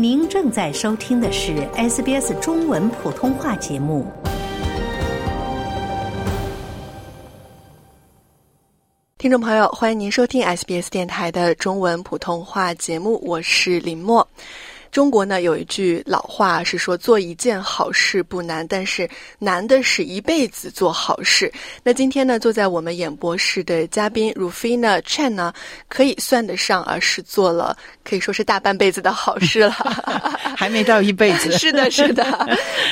您正在收听的是 SBS 中文普通话节目。听众朋友，欢迎您收听 SBS 电台的中文普通话节目，我是林默。中国呢有一句老话是说做一件好事不难，但是难的是一辈子做好事。那今天呢坐在我们演播室的嘉宾 Rufina Chen 呢，可以算得上啊是做了可以说是大半辈子的好事了，还没到一辈子。是的，是的。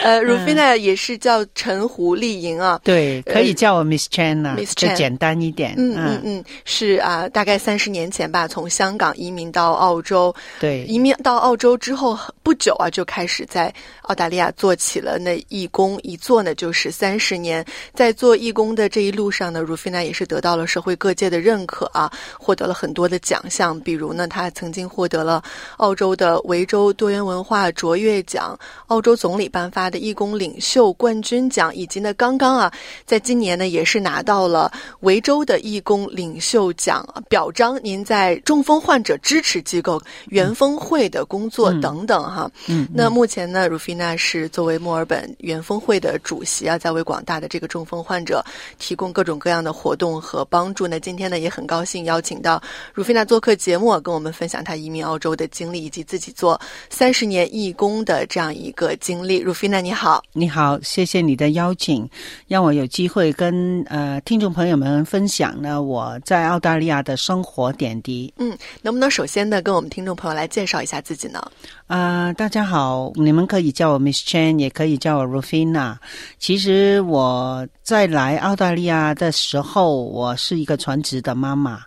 呃，Rufina 也是叫陈胡丽莹啊，对，可以叫我 Miss Chen 啊，Miss Chen 简单一点。嗯嗯嗯，是啊，大概三十年前吧，从香港移民到澳洲，对，移民到澳洲。之后不久啊，就开始在澳大利亚做起了那义工，一做呢就是三十年。在做义工的这一路上呢，Rufina 也是得到了社会各界的认可啊，获得了很多的奖项。比如呢，他曾经获得了澳洲的维州多元文化卓越奖、澳洲总理颁发的义工领袖冠军奖，以及呢，刚刚啊，在今年呢，也是拿到了维州的义工领袖奖表彰您在中风患者支持机构元峰会的工作。等等哈，嗯，那目前呢，Rufina 是作为墨尔本元峰会的主席啊，在为广大的这个中风患者提供各种各样的活动和帮助。那今天呢，也很高兴邀请到 Rufina 做客节目，跟我们分享她移民澳洲的经历，以及自己做三十年义工的这样一个经历。Rufina 你好，你好，谢谢你的邀请，让我有机会跟呃听众朋友们分享呢我在澳大利亚的生活点滴。嗯，能不能首先呢，跟我们听众朋友来介绍一下自己呢？啊，大家好，你们可以叫我 Miss Chen，也可以叫我 Rufina。其实我在来澳大利亚的时候，我是一个全职的妈妈。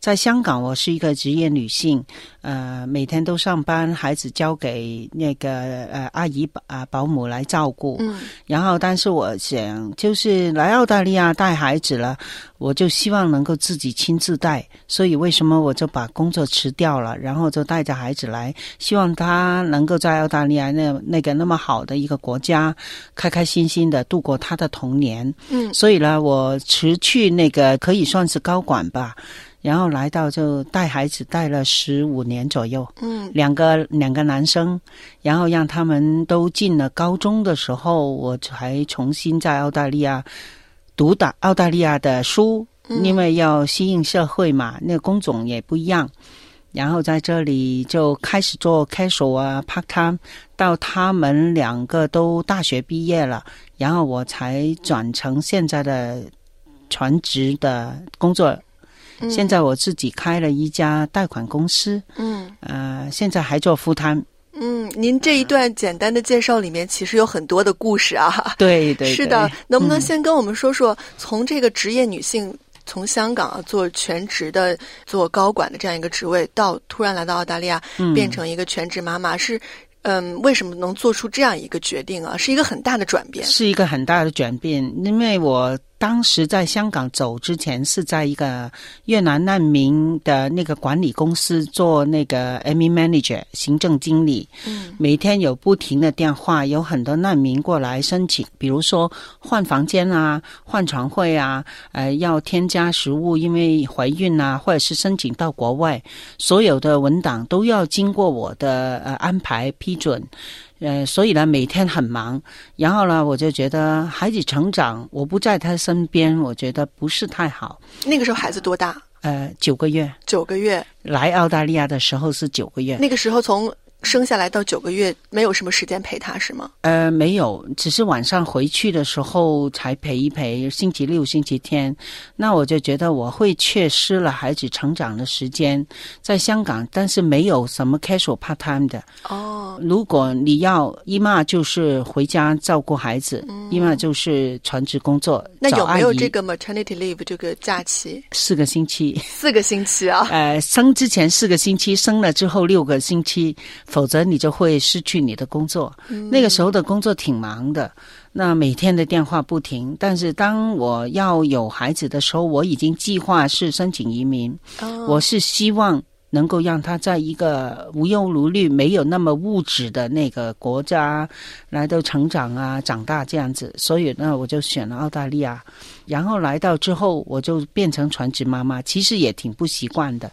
在香港，我是一个职业女性，呃，每天都上班，孩子交给那个呃阿姨啊保姆来照顾。嗯，然后，但是我想，就是来澳大利亚带孩子了，我就希望能够自己亲自带。所以，为什么我就把工作辞掉了，然后就带着孩子来，希望他能够在澳大利亚那那个那么好的一个国家，开开心心的度过他的童年。嗯，所以呢，我辞去那个可以算是高管吧。然后来到就带孩子带了十五年左右，嗯，两个两个男生，然后让他们都进了高中的时候，我才重新在澳大利亚读的澳大利亚的书，因为要适应社会嘛，那个工种也不一样。然后在这里就开始做 casual 啊 part time，到他们两个都大学毕业了，然后我才转成现在的全职的工作。现在我自己开了一家贷款公司，嗯，呃，现在还做副摊。嗯，您这一段简单的介绍里面，其实有很多的故事啊。对对，是的，能不能先跟我们说说，从这个职业女性从香港啊做全职的做高管的这样一个职位，到突然来到澳大利亚，变成一个全职妈妈，是嗯，为什么能做出这样一个决定啊？是一个很大的转变，是一个很大的转变，因为我。当时在香港走之前，是在一个越南难民的那个管理公司做那个 admin manager 行政经理。嗯，每天有不停的电话，有很多难民过来申请，比如说换房间啊、换床会啊，呃，要添加食物，因为怀孕啊，或者是申请到国外，所有的文档都要经过我的呃安排批准。呃，所以呢，每天很忙，然后呢，我就觉得孩子成长，我不在他身边，我觉得不是太好。那个时候孩子多大？呃，九个月。九个月。来澳大利亚的时候是九个月。那个时候从。生下来到九个月，没有什么时间陪他，是吗？呃，没有，只是晚上回去的时候才陪一陪。星期六、星期天，那我就觉得我会缺失了孩子成长的时间。在香港，但是没有什么 casual part time 的。哦，如果你要姨妈，就是回家照顾孩子；姨妈就是全职工作。那有没有这个 maternity leave 这个假期？四个星期。四个星期啊？呃，生之前四个星期，生了之后六个星期。否则你就会失去你的工作。那个时候的工作挺忙的，那每天的电话不停。但是当我要有孩子的时候，我已经计划是申请移民。我是希望能够让他在一个无忧无虑、没有那么物质的那个国家来到成长啊、长大这样子。所以呢，我就选了澳大利亚。然后来到之后，我就变成全职妈妈，其实也挺不习惯的。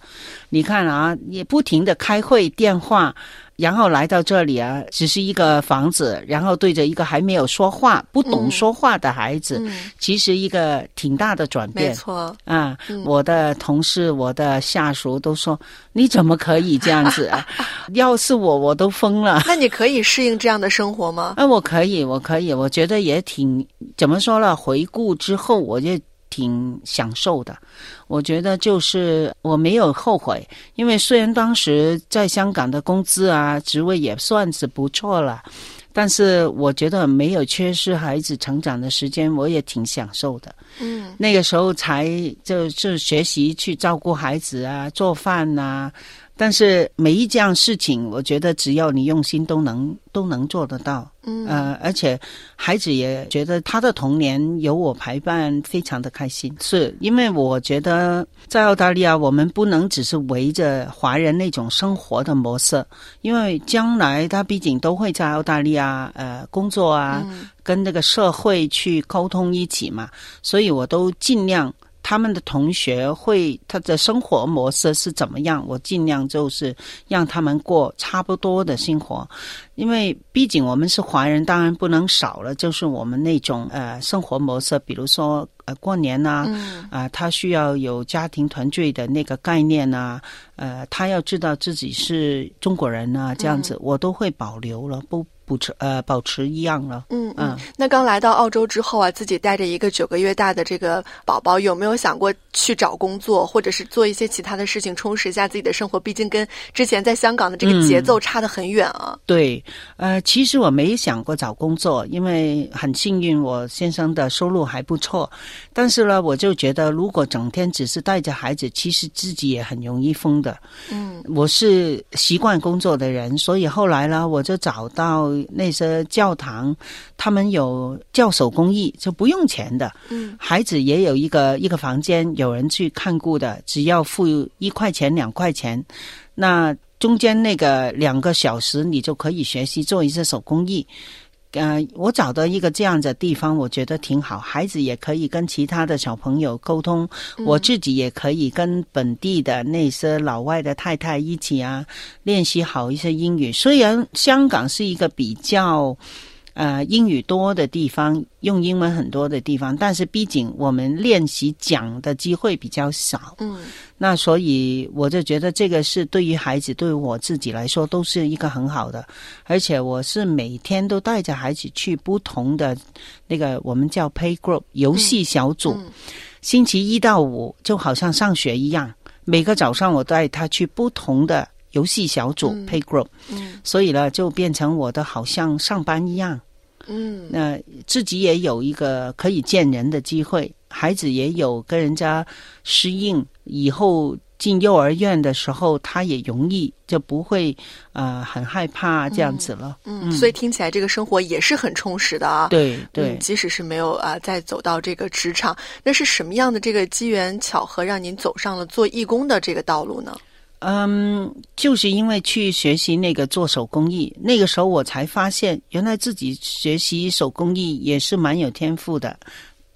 你看啊，也不停的开会电话。然后来到这里啊，只是一个房子，然后对着一个还没有说话、不懂说话的孩子，嗯，其实一个挺大的转变。没错，啊，嗯我的同事、我的下属都说：“你怎么可以这样子啊？要是我，我都疯了。”那你可以适应这样的生活吗？啊，我可以，我可以，我觉得也挺怎么说呢？回顾之后，我就挺享受的。我觉得就是我没有后悔，因为虽然当时在香港的工资啊、职位也算是不错了，但是我觉得没有缺失孩子成长的时间，我也挺享受的。嗯那个时候才就就学习去照顾孩子啊，做饭呐、但是每一件事情，我觉得只要你用心，都能都能做得到。嗯呃，而且孩子也觉得他的童年有我陪伴，非常的开心。是因为我觉得在澳大利亚，我们不能只是围着华人那种生活的模式，因为将来他毕竟都会在澳大利亚呃工作啊，嗯跟那个社会去沟通一起嘛，所以我都尽量。他们的同学会他的生活模式是怎么样？我尽量就是让他们过差不多的生活，因为毕竟我们是华人，当然不能少了，就是我们那种呃生活模式，比如说呃过年呐、嗯啊，他需要有家庭团聚的那个概念啊，呃，他要知道自己是中国人啊，这样子、嗯我都会保留了，不不持呃保持一样了。嗯嗯嗯。那刚来到澳洲之后啊，自己带着一个九个月大的这个宝宝，有没有想过去找工作，或者是做一些其他的事情，充实一下自己的生活？毕竟跟之前在香港的这个节奏差得很远啊。对，呃，其实我没想过找工作，因为很幸运，我先生的收入还不错。但是呢，我就觉得，如果整天只是带着孩子，其实自己也很容易疯的。嗯我是习惯工作的人，所以后来呢，我就找到那些教堂，他们有教手工艺，就不用钱的。嗯孩子也有一个一个房间，有人去看顾的，只要付一块钱两块钱，那中间那个两个小时，你就可以学习做一些手工艺。呃，我找到一个这样的地方，我觉得挺好，孩子也可以跟其他的小朋友沟通，我自己也可以跟本地的那些老外的太太一起啊，练习好一些英语。虽然香港是一个比较。呃，英语多的地方，用英文很多的地方，但是毕竟我们练习讲的机会比较少，嗯。那所以我就觉得这个是对于孩子，对于我自己来说都是一个很好的，而且我是每天都带着孩子去不同的那个我们叫 play group 游戏小组，嗯。星期一到五就好像上学一样，每个早上我带他去不同的游戏小组、嗯。play group，嗯。所以呢就变成我的好像上班一样。嗯那自己也有一个可以见人的机会，孩子也有跟人家适应，以后进幼儿园的时候，他也容易就不会呃很害怕这样子了。嗯，所以听起来这个生活也是很充实的啊。对对嗯，即使是没有啊、再走到这个职场，那是什么样的这个机缘巧合让您走上了做义工的这个道路呢？嗯，就是因为去学习那个做手工艺，那个时候我才发现，原来自己学习手工艺也是蛮有天赋的。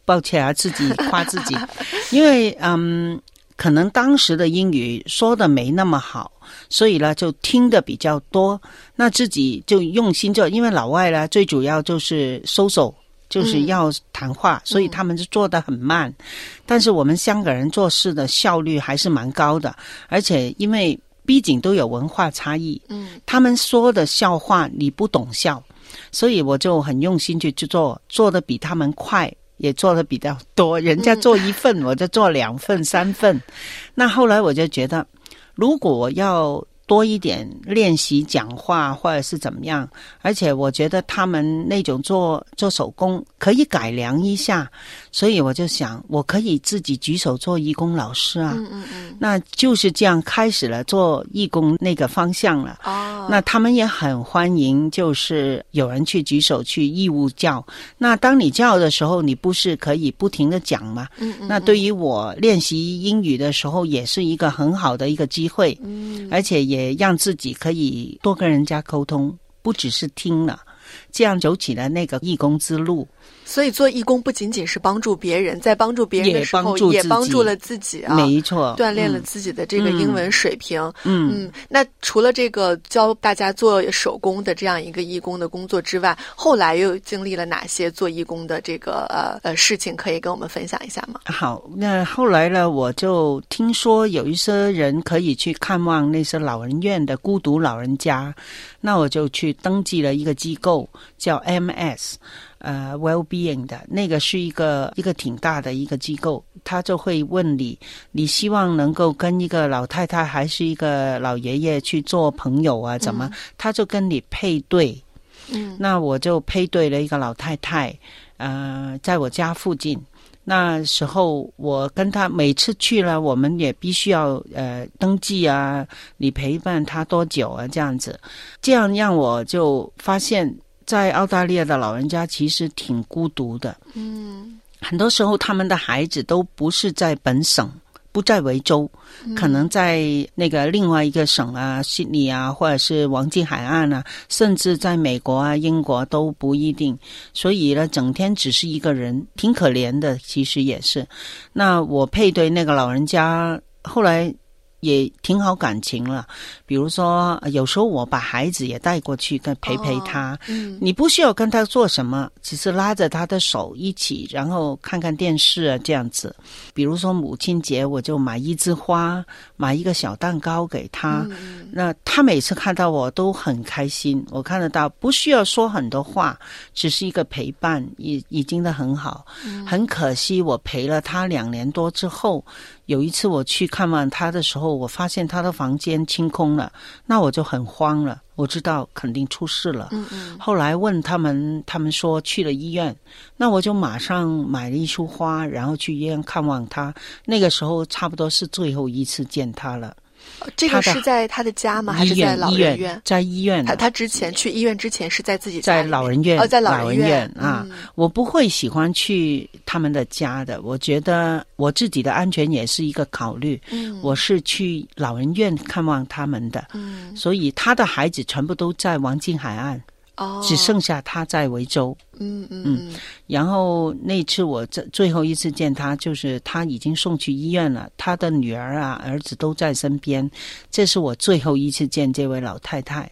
抱歉啊，自己夸自己，因为嗯，可能当时的英语说的没那么好，所以呢就听的比较多，那自己就用心做。因为老外呢，最主要就是收手。就是要谈话，所以他们就做得很慢。但是我们香港人做事的效率还是蛮高的，而且因为毕竟都有文化差异，嗯他们说的笑话你不懂笑，所以我就很用心去去做，做的比他们快，也做的比较多。人家做一份，我就做两份、三份。那后来我就觉得，如果我要多一点练习讲话，或者是怎么样，而且我觉得他们那种做做手工可以改良一下，所以我就想，我可以自己举手做义工老师啊。嗯嗯嗯，那就是这样开始了做义工那个方向了。哦，那他们也很欢迎，就是有人去举手去义务教。那当你教的时候，你不是可以不停的讲吗？嗯嗯那对于我练习英语的时候，也是一个很好的一个机会，嗯而且也让自己可以多跟人家沟通，不只是听了。这样走起了那个义工之路。所以做义工不仅仅是帮助别人，在帮助别人的时候，也帮助了自己啊，没错，锻炼了自己的这个英文水平。嗯嗯，那除了这个教大家做手工的这样一个义工的工作之外，后来又经历了哪些做义工的这个呃呃事情，可以跟我们分享一下吗？好，那后来呢，我就听说有一些人可以去看望那些老人院的孤独老人家，那我就去登记了一个机构，叫 MS。呃，well-being 的那个是一个一个挺大的一个机构，他就会问你，你希望能够跟一个老太太还是一个老爷爷去做朋友啊？怎么？他就跟你配对。嗯，那我就配对了一个老太太，呃，在我家附近。那时候我跟他每次去了，我们也必须要呃登记啊，你陪伴他多久啊？这样子，这样让我就发现。在澳大利亚的老人家其实挺孤独的，嗯，很多时候他们的孩子都不是在本省，不在维州，可能在那个另外一个省啊，悉尼啊，或者是黄金海岸啊，甚至在美国啊、英国都不一定。所以呢，整天只是一个人，挺可怜的。其实也是。那我配对那个老人家，后来。也挺好感情了，比如说有时候我把孩子也带过去跟陪陪他，嗯，你不需要跟他做什么，只是拉着他的手一起，然后看看电视啊这样子。比如说母亲节，我就买一枝花，买一个小蛋糕给他，那他每次看到我都很开心。我看得到，不需要说很多话，只是一个陪伴，已已经的很好。很可惜，我陪了他两年多之后。有一次我去看望他的时候，我发现他的房间清空了，那我就很慌了。我知道肯定出事了。嗯嗯。后来问他们，他们说去了医院，那我就马上买了一束花，然后去医院看望他。那个时候差不多是最后一次见他了。这个是在他的家吗？还是在老人院？在医院。他他之前去医院之前是在自己在老人院哦，在老人院啊。我不会喜欢去他们的家的，我觉得我自己的安全也是一个考虑。嗯，我是去老人院看望他们的。嗯，所以他的孩子全部都在王金海岸。哦，只剩下他在维州。嗯嗯嗯。然后那次我这最后一次见他，就是他已经送去医院了，他的女儿啊、儿子都在身边。这是我最后一次见这位老太太。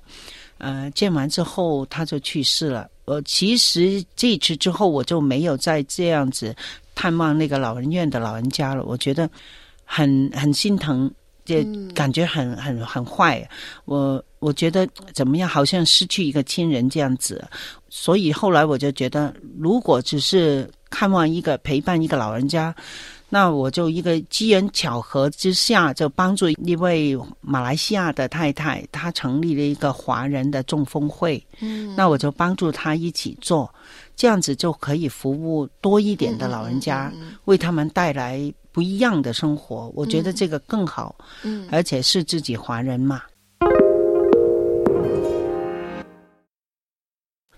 呃，见完之后他就去世了。我其实这次之后我就没有再这样子探望那个老人院的老人家了。我觉得很很心疼。就感觉很很很坏，我我觉得怎么样，好像失去一个亲人这样子，所以后来我就觉得，如果只是看望一个陪伴一个老人家，那我就一个机缘巧合之下，就帮助一位马来西亚的太太，她成立了一个华人的中风会，嗯，那我就帮助她一起做，这样子就可以服务多一点的老人家，为他们带来。不一样的生活，我觉得这个更好，嗯，而且是自己华人嘛。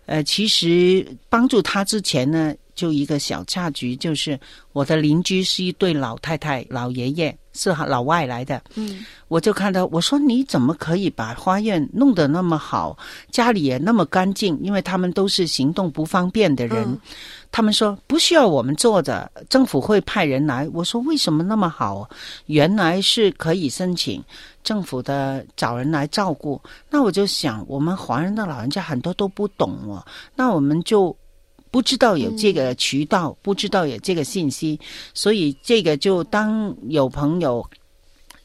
呃，其实帮助他之前呢，就一个小插曲，就是我的邻居是一对老太太、老爷爷。是老外来的，嗯，我就看到，我说你怎么可以把花园弄得那么好，家里也那么干净？因为他们都是行动不方便的人，他们说不需要我们做的，政府会派人来。我说为什么那么好？原来是可以申请政府的找人来照顾。那我就想，我们华人的老人家很多都不懂哦，那我们就。不知道有这个渠道，不知道有这个信息，所以这个就当有朋友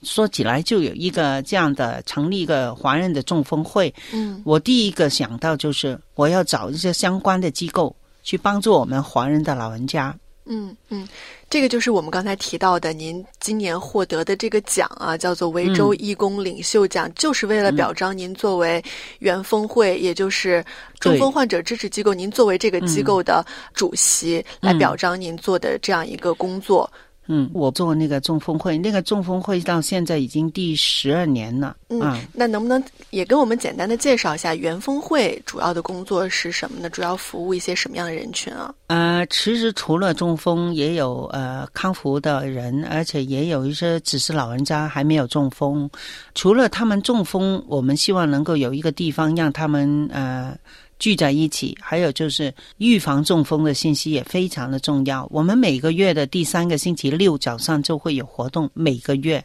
说起来，就有一个这样的成立一个华人的中风会。嗯，我第一个想到就是我要找一些相关的机构去帮助我们华人的老人家。嗯嗯，这个就是我们刚才提到的，您今年获得的这个奖啊，叫做维州义工领袖奖，就是为了表彰您作为元峰会，也就是中风患者支持机构，您作为这个机构的主席，来表彰您做的这样一个工作。嗯，我做那个中风会，那个中风会到现在已经第十二年了。嗯，那能不能也跟我们简单的介绍一下元峰会主要的工作是什么呢？主要服务一些什么样的人群啊？呃，其实除了中风，也有呃康复的人，而且也有一些只是老人家还没有中风。除了他们中风，我们希望能够有一个地方让他们呃。聚在一起，还有就是预防中风的信息也非常的重要。我们每个月的第三个星期六早上就会有活动，每个月，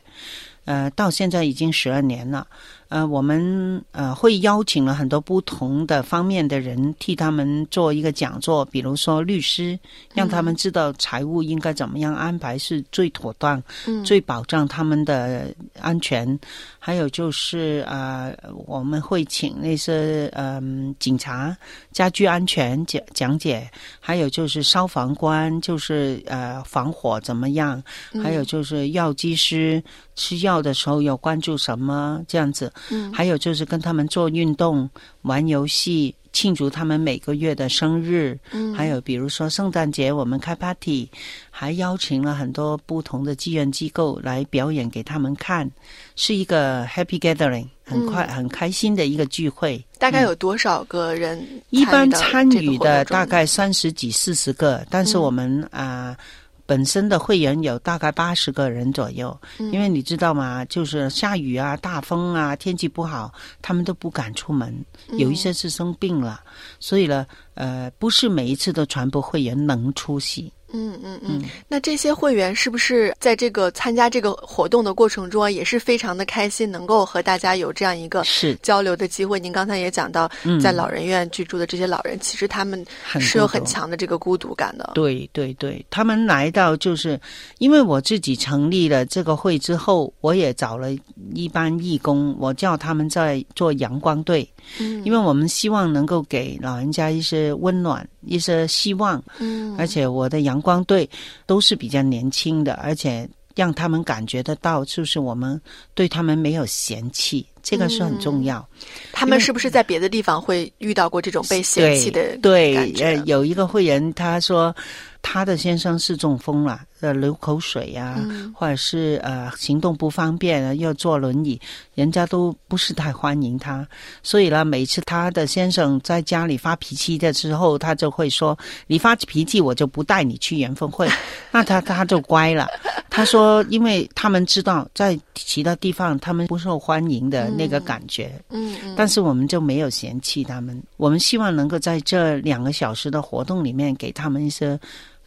呃，到现在已经十二年了。呃，我们呃会邀请了很多不同的方面的人替他们做一个讲座，比如说律师，让他们知道财务应该怎么样安排是最妥当、最保障他们的安全。还有就是呃，我们会请那些嗯警察、家居安全讲讲解，还有就是消防官，就是呃防火怎么样，还有就是药剂师吃药的时候要关注什么这样子。嗯，还有就是跟他们做运动、玩游戏，庆祝他们每个月的生日。嗯，还有比如说圣诞节，我们开 party，还邀请了很多不同的志愿机构来表演给他们看，是一个 happy gathering，很快、很开心的一个聚会。大概有多少个人？一般参与的大概三十几、四十个，但是我们啊。本身的会员有大概八十个人左右，因为你知道吗？就是下雨啊、大风啊、天气不好，他们都不敢出门。有一些是生病了，所以呢，呃，不是每一次都全部会员能出席。嗯嗯嗯，那这些会员是不是在这个参加这个活动的过程中啊，也是非常的开心，能够和大家有这样一个是交流的机会？您刚才也讲到，在老人院居住的这些老人，其实他们是有很强的这个孤独感的。对对对，他们来到就是因为我自己成立了这个会之后，我也找了一班义工，我叫他们在做阳光队。嗯，因为我们希望能够给老人家一些温暖、一些希望。嗯，而且我的阳光队都是比较年轻的，而且让他们感觉得到，就是我们对他们没有嫌弃，这个是很重要。他们是不是在别的地方会遇到过这种被嫌弃的对？呃，有一个会员他说。他的先生是中风了，呃，流口水呀，或者是呃行动不方便，要坐轮椅，人家都不是太欢迎他。所以呢，每次他的先生在家里发脾气的时候，他就会说：“你发脾气，我就不带你去缘分会。”那他他就乖了。他说：“因为他们知道在其他地方他们不受欢迎的那个感觉，嗯嗯，但是我们就没有嫌弃他们。我们希望能够在这两个小时的活动里面给他们一些。”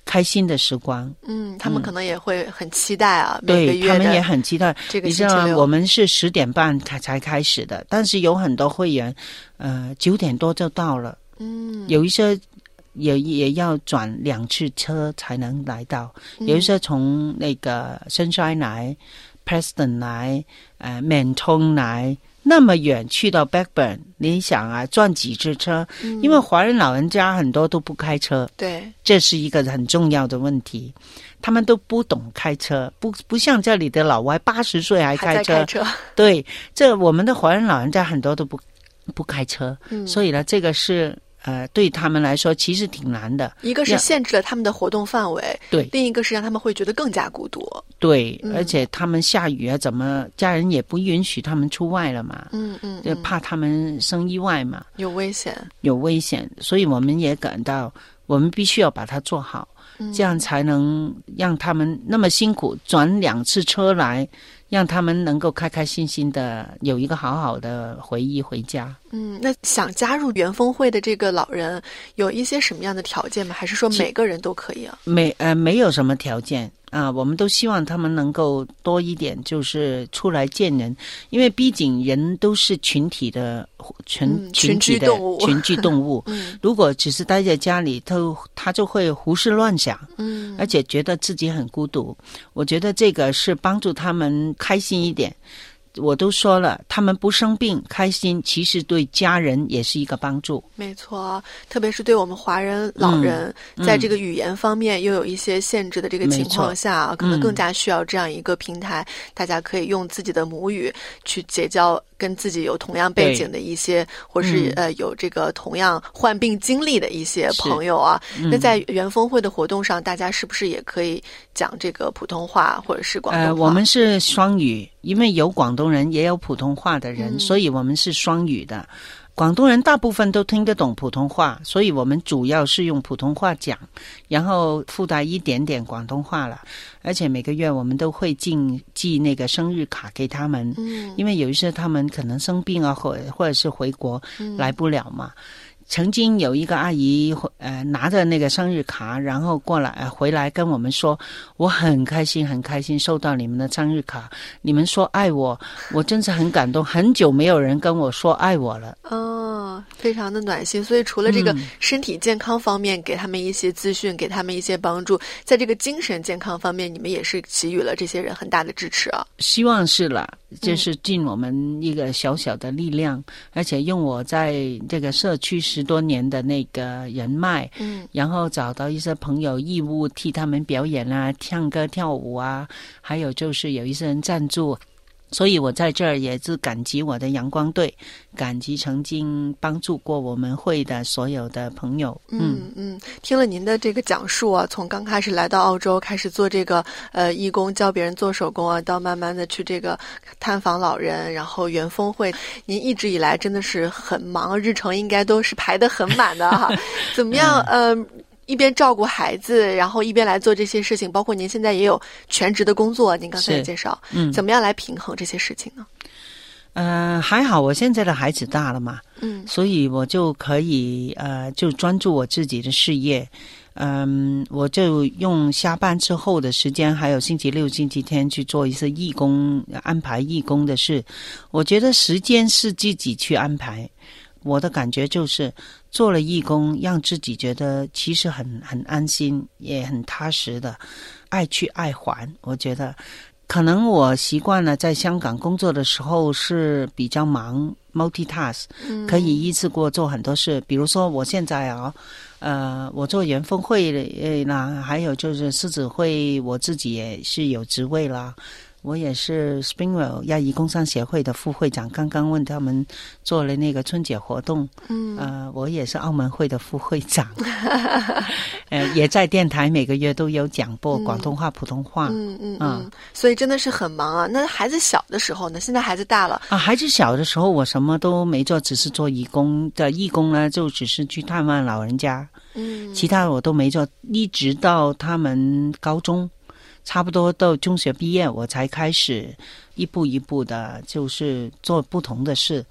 开心的时光，嗯，他们可能也会很期待啊。对他们也很期待。这个你知道，我们是十点半才才开始的，但是有很多会员，呃，九点多就到了。嗯，有一些也也要转两次车才能来到，有一些从那个深山来，Preston 来，呃，缅通来。那么远去到 Backburn，你想啊，转几次车？因为华人老人家很多都不开车，对，这是一个很重要的问题。他们都不懂开车，不不像这里的老外八十岁还开车。对，这我们的华人老人家很多都不不开车，所以呢，这个是。呃，对他们来说其实挺难的。一个是限制了他们的活动范围，对；另一个是让他们会觉得更加孤独。对，而且他们下雨啊，怎么家人也不允许他们出外了嘛？嗯嗯，就怕他们生意外嘛，有危险，有危险，所以我们也感到我们必须要把它做好，这样才能让他们那么辛苦转两次车来。让他们能够开开心心的有一个好好的回忆回家。嗯，那想加入元峰会的这个老人有一些什么样的条件吗？还是说每个人都可以啊？没呃，没有什么条件啊。我们都希望他们能够多一点，就是出来见人，因为毕竟人都是群体的群群体的群居动物。如果只是待在家里，他他就会胡思乱想，嗯，而且觉得自己很孤独。我觉得这个是帮助他们。开心一点，我都说了，他们不生病，开心，其实对家人也是一个帮助。没错，特别是对我们华人老人，在这个语言方面又有一些限制的这个情况下，可能更加需要这样一个平台，大家可以用自己的母语去结交。跟自己有同样背景的一些，或是呃有这个同样患病经历的一些朋友啊，那在元峰会的活动上，大家是不是也可以讲这个普通话或者是广东话？我们是双语，因为有广东人也有普通话的人，所以我们是双语的。广东人大部分都听得懂普通话，所以我们主要是用普通话讲，然后附带一点点广东话了。而且每个月我们都会寄寄那个生日卡给他们，因为有一些他们可能生病啊，或或者是回国来不了嘛。曾经有一个阿姨，呃，拿着那个生日卡，然后过来、呃、回来跟我们说：“我很开心，很开心收到你们的生日卡，你们说爱我，我真是很感动。很久没有人跟我说爱我了。”哦，非常的暖心。所以除了这个身体健康方面给他们一些资讯，给他们一些帮助，在这个精神健康方面，你们也是给予了这些人很大的支持啊。希望是了，就是尽我们一个小小的力量，而且用我在这个社区。十多年的那个人脉，嗯，然后找到一些朋友义务替他们表演啊，唱歌跳舞啊，还有就是有一些人赞助。所以我在这儿也是感激我的阳光队，感激曾经帮助过我们会的所有的朋友。嗯嗯，听了您的这个讲述啊，从刚开始来到澳洲开始做这个呃义工，教别人做手工啊，到慢慢的去这个探访老人，然后圆峰会，您一直以来真的是很忙，日程应该都是排得很满的哈。怎么样？呃。一边照顾孩子，然后一边来做这些事情，包括您现在也有全职的工作。您刚才也介绍，嗯，怎么样来平衡这些事情呢？呃，还好，我现在的孩子大了嘛，嗯，所以我就可以呃，就专注我自己的事业。嗯，我就用下班之后的时间，还有星期六、星期天去做一些义工，安排义工的事。我觉得时间是自己去安排。我的感觉就是做了义工，让自己觉得其实很很安心，也很踏实的，爱去爱还。我觉得可能我习惯了在香港工作的时候是比较忙，multitask，可以一次过做很多事。比如说我现在啊，呃，我做元峰会啦，还有就是狮子会，我自己也是有职位啦。我也是 Springwell 亚裔工商协会的副会长，刚刚问他们做了那个春节活动。嗯，呃，我也是澳门会的副会长，呃，也在电台每个月都有讲播广东话、普通话。嗯嗯嗯，所以真的是很忙啊。那孩子小的时候呢？现在孩子大了啊。孩子小的时候，我什么都没做，只是做义工的义工呢，就只是去探望老人家。嗯，其他的我都没做，一直到他们高中。差不多到中学毕业，我才开始一步一步的，就是做不同的事。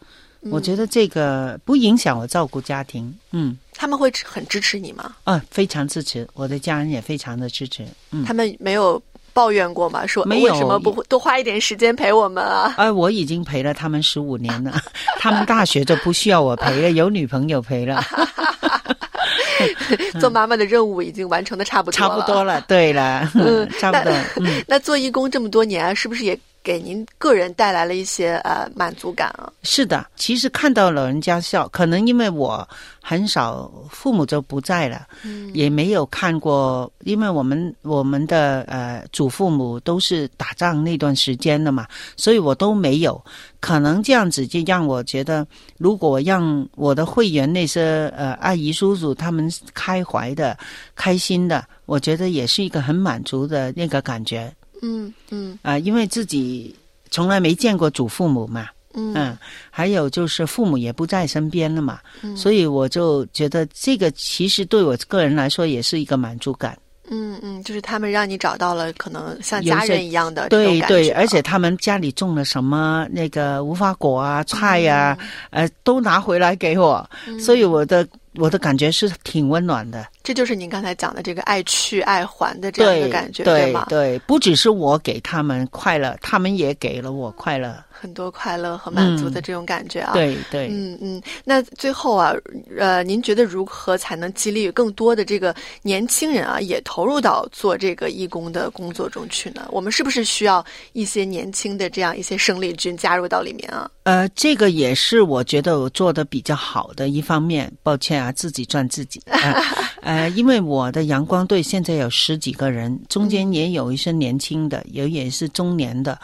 我觉得这个不影响我照顾家庭。嗯，他们会很支持你吗？啊，非常支持，我的家人也非常的支持。嗯，他们没有抱怨过吗？说没有，为什么不多花一点时间陪我们啊？啊，我已经陪了他们十五年了，他们大学就不需要我陪了，有女朋友陪了。做妈妈的任务已经完成的差不多了，差不多了。对了，嗯，差不多。那做义工这么多年，是不是也给您个人带来了一些呃满足感啊？是的，其实看到老人家笑，可能因为我很少父母就不在了，嗯，也没有看过，因为我们我们的呃祖父母都是打仗那段时间的嘛，所以我都没有。可能这样子就让我觉得，如果让我的会员那些呃阿姨叔叔他们开怀的、开心的，我觉得也是一个很满足的那个感觉。嗯嗯。啊，因为自己从来没见过祖父母嘛，嗯，还有就是父母也不在身边了嘛，所以我就觉得这个其实对我个人来说也是一个满足感。嗯嗯，就是他们让你找到了可能像家人一样的对对，而且他们家里种了什么那个无花果啊、菜呀，呃，都拿回来给我，所以我的我的感觉是挺温暖的。这就是您刚才讲的这个爱去爱还的这样一个感觉，对吗？对，不只是我给他们快乐，他们也给了我快乐。很多快乐和满足的这种感觉啊，对对，嗯嗯。那最后啊，呃，您觉得如何才能激励更多的这个年轻人啊，也投入到做这个义工的工作中去呢？我们是不是需要一些年轻的这样一些生力军加入到里面啊？呃，这个也是我觉得我做的比较好的一方面。抱歉啊，自己赚自己。呃，因为我的阳光队现在有十几个人，中间也有一些年轻的，有也是中年的。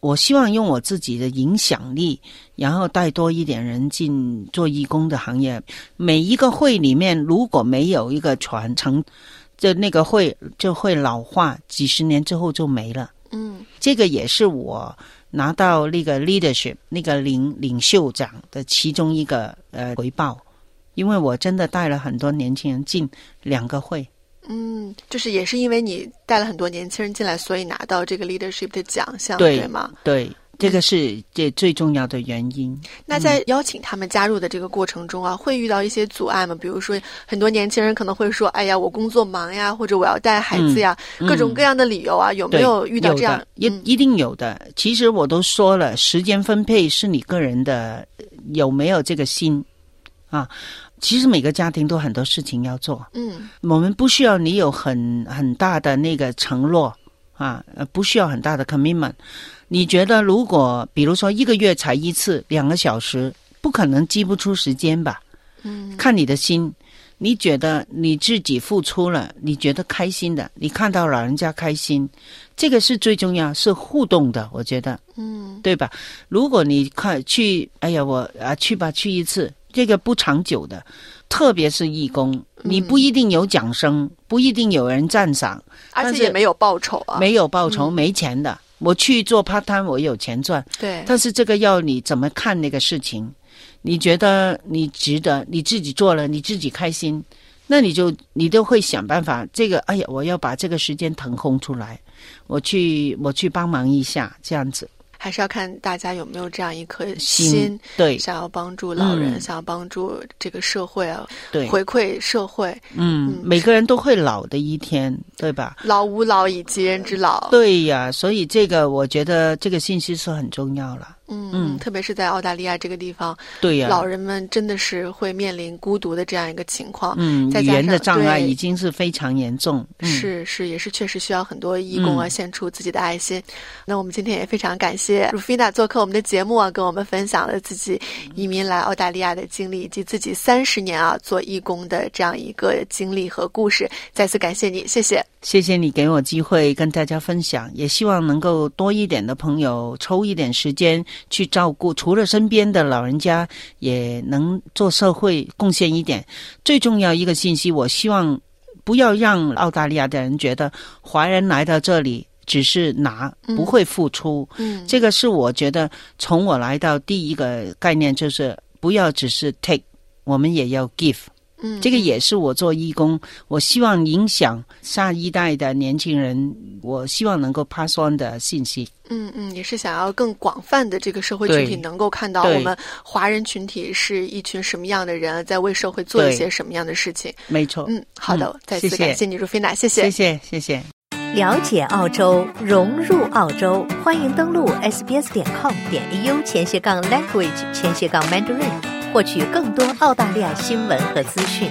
我希望用我自己的影响力，然后带多一点人进做义工的行业。每一个会里面如果没有一个传承，就那个会就会老化，几十年之后就没了。嗯，这个也是我拿到那个 leadership 那个领领袖奖的其中一个呃回报，因为我真的带了很多年轻人进两个会。嗯，就是也是因为你带了很多年轻人进来，所以拿到这个 leadership 的奖项，对吗？对，这个是这最重要的原因。那在邀请他们加入的这个过程中啊，会遇到一些阻碍吗？比如说，很多年轻人可能会说：“哎呀，我工作忙呀，或者我要带孩子呀，各种各样的理由啊。”有没有遇到这样？一一定有的。其实我都说了，时间分配是你个人的，有没有这个心啊？其实每个家庭都很多事情要做。嗯，我们不需要你有很很大的那个承诺啊，不需要很大的 commitment。你觉得如果比如说一个月才一次两个小时，不可能挤不出时间吧？嗯，看你的心。你觉得你自己付出了，你觉得开心的，你看到老人家开心，这个是最重要，是互动的。我觉得，嗯，对吧？如果你看去，哎呀，我啊去吧，去一次，这个不长久的，特别是义工，你不一定有奖声，不一定有人赞赏，而且也没有报酬啊，没有报酬，没钱的。我去做 part time，我有钱赚，对，但是这个要你怎么看那个事情。你觉得你值得，你自己做了，你自己开心，那你就你都会想办法。这个，哎呀，我要把这个时间腾空出来，我去我去帮忙一下，这样子。还是要看大家有没有这样一颗心，对，想要帮助老人，想要帮助这个社会啊，对，回馈社会。嗯，每个人都会老的一天，对吧？老吾老以及人之老。对呀，所以这个我觉得这个信息是很重要了。嗯嗯，特别是在澳大利亚这个地方，对呀，老人们真的是会面临孤独的这样一个情况。嗯，语言的障碍已经是非常严重。是是，也是确实需要很多义工啊献出自己的爱心。那我们今天也非常感谢 Rufina 做客我们的节目啊，跟我们分享了自己移民来澳大利亚的经历，以及自己三十年啊做义工的这样一个经历和故事。再次感谢你，谢谢。谢谢你给我机会跟大家分享，也希望能够多一点的朋友抽一点时间去照顾，除了身边的老人家，也能做社会贡献一点。最重要一个信息，我希望不要让澳大利亚的人觉得华人来到这里只是拿，不会付出。嗯，这个是我觉得从我来到第一个概念就是不要只是 take，我们也要 give。嗯，这个也是我做义工，我希望影响下一代的年轻人，我希望能够 pass on 的信息。嗯嗯，也是想要更广泛的这个社会群体能够看到我们华人群体是一群什么样的人，在为社会做一些什么样的事情。没错。嗯，好的，再次感谢你，如菲娜，谢谢，谢谢，谢谢。了解澳洲，融入澳洲，欢迎登录 sbs 点 com 点 au 前斜杠 language 前斜杠 mandarin。获取更多澳大利亚新闻和资讯。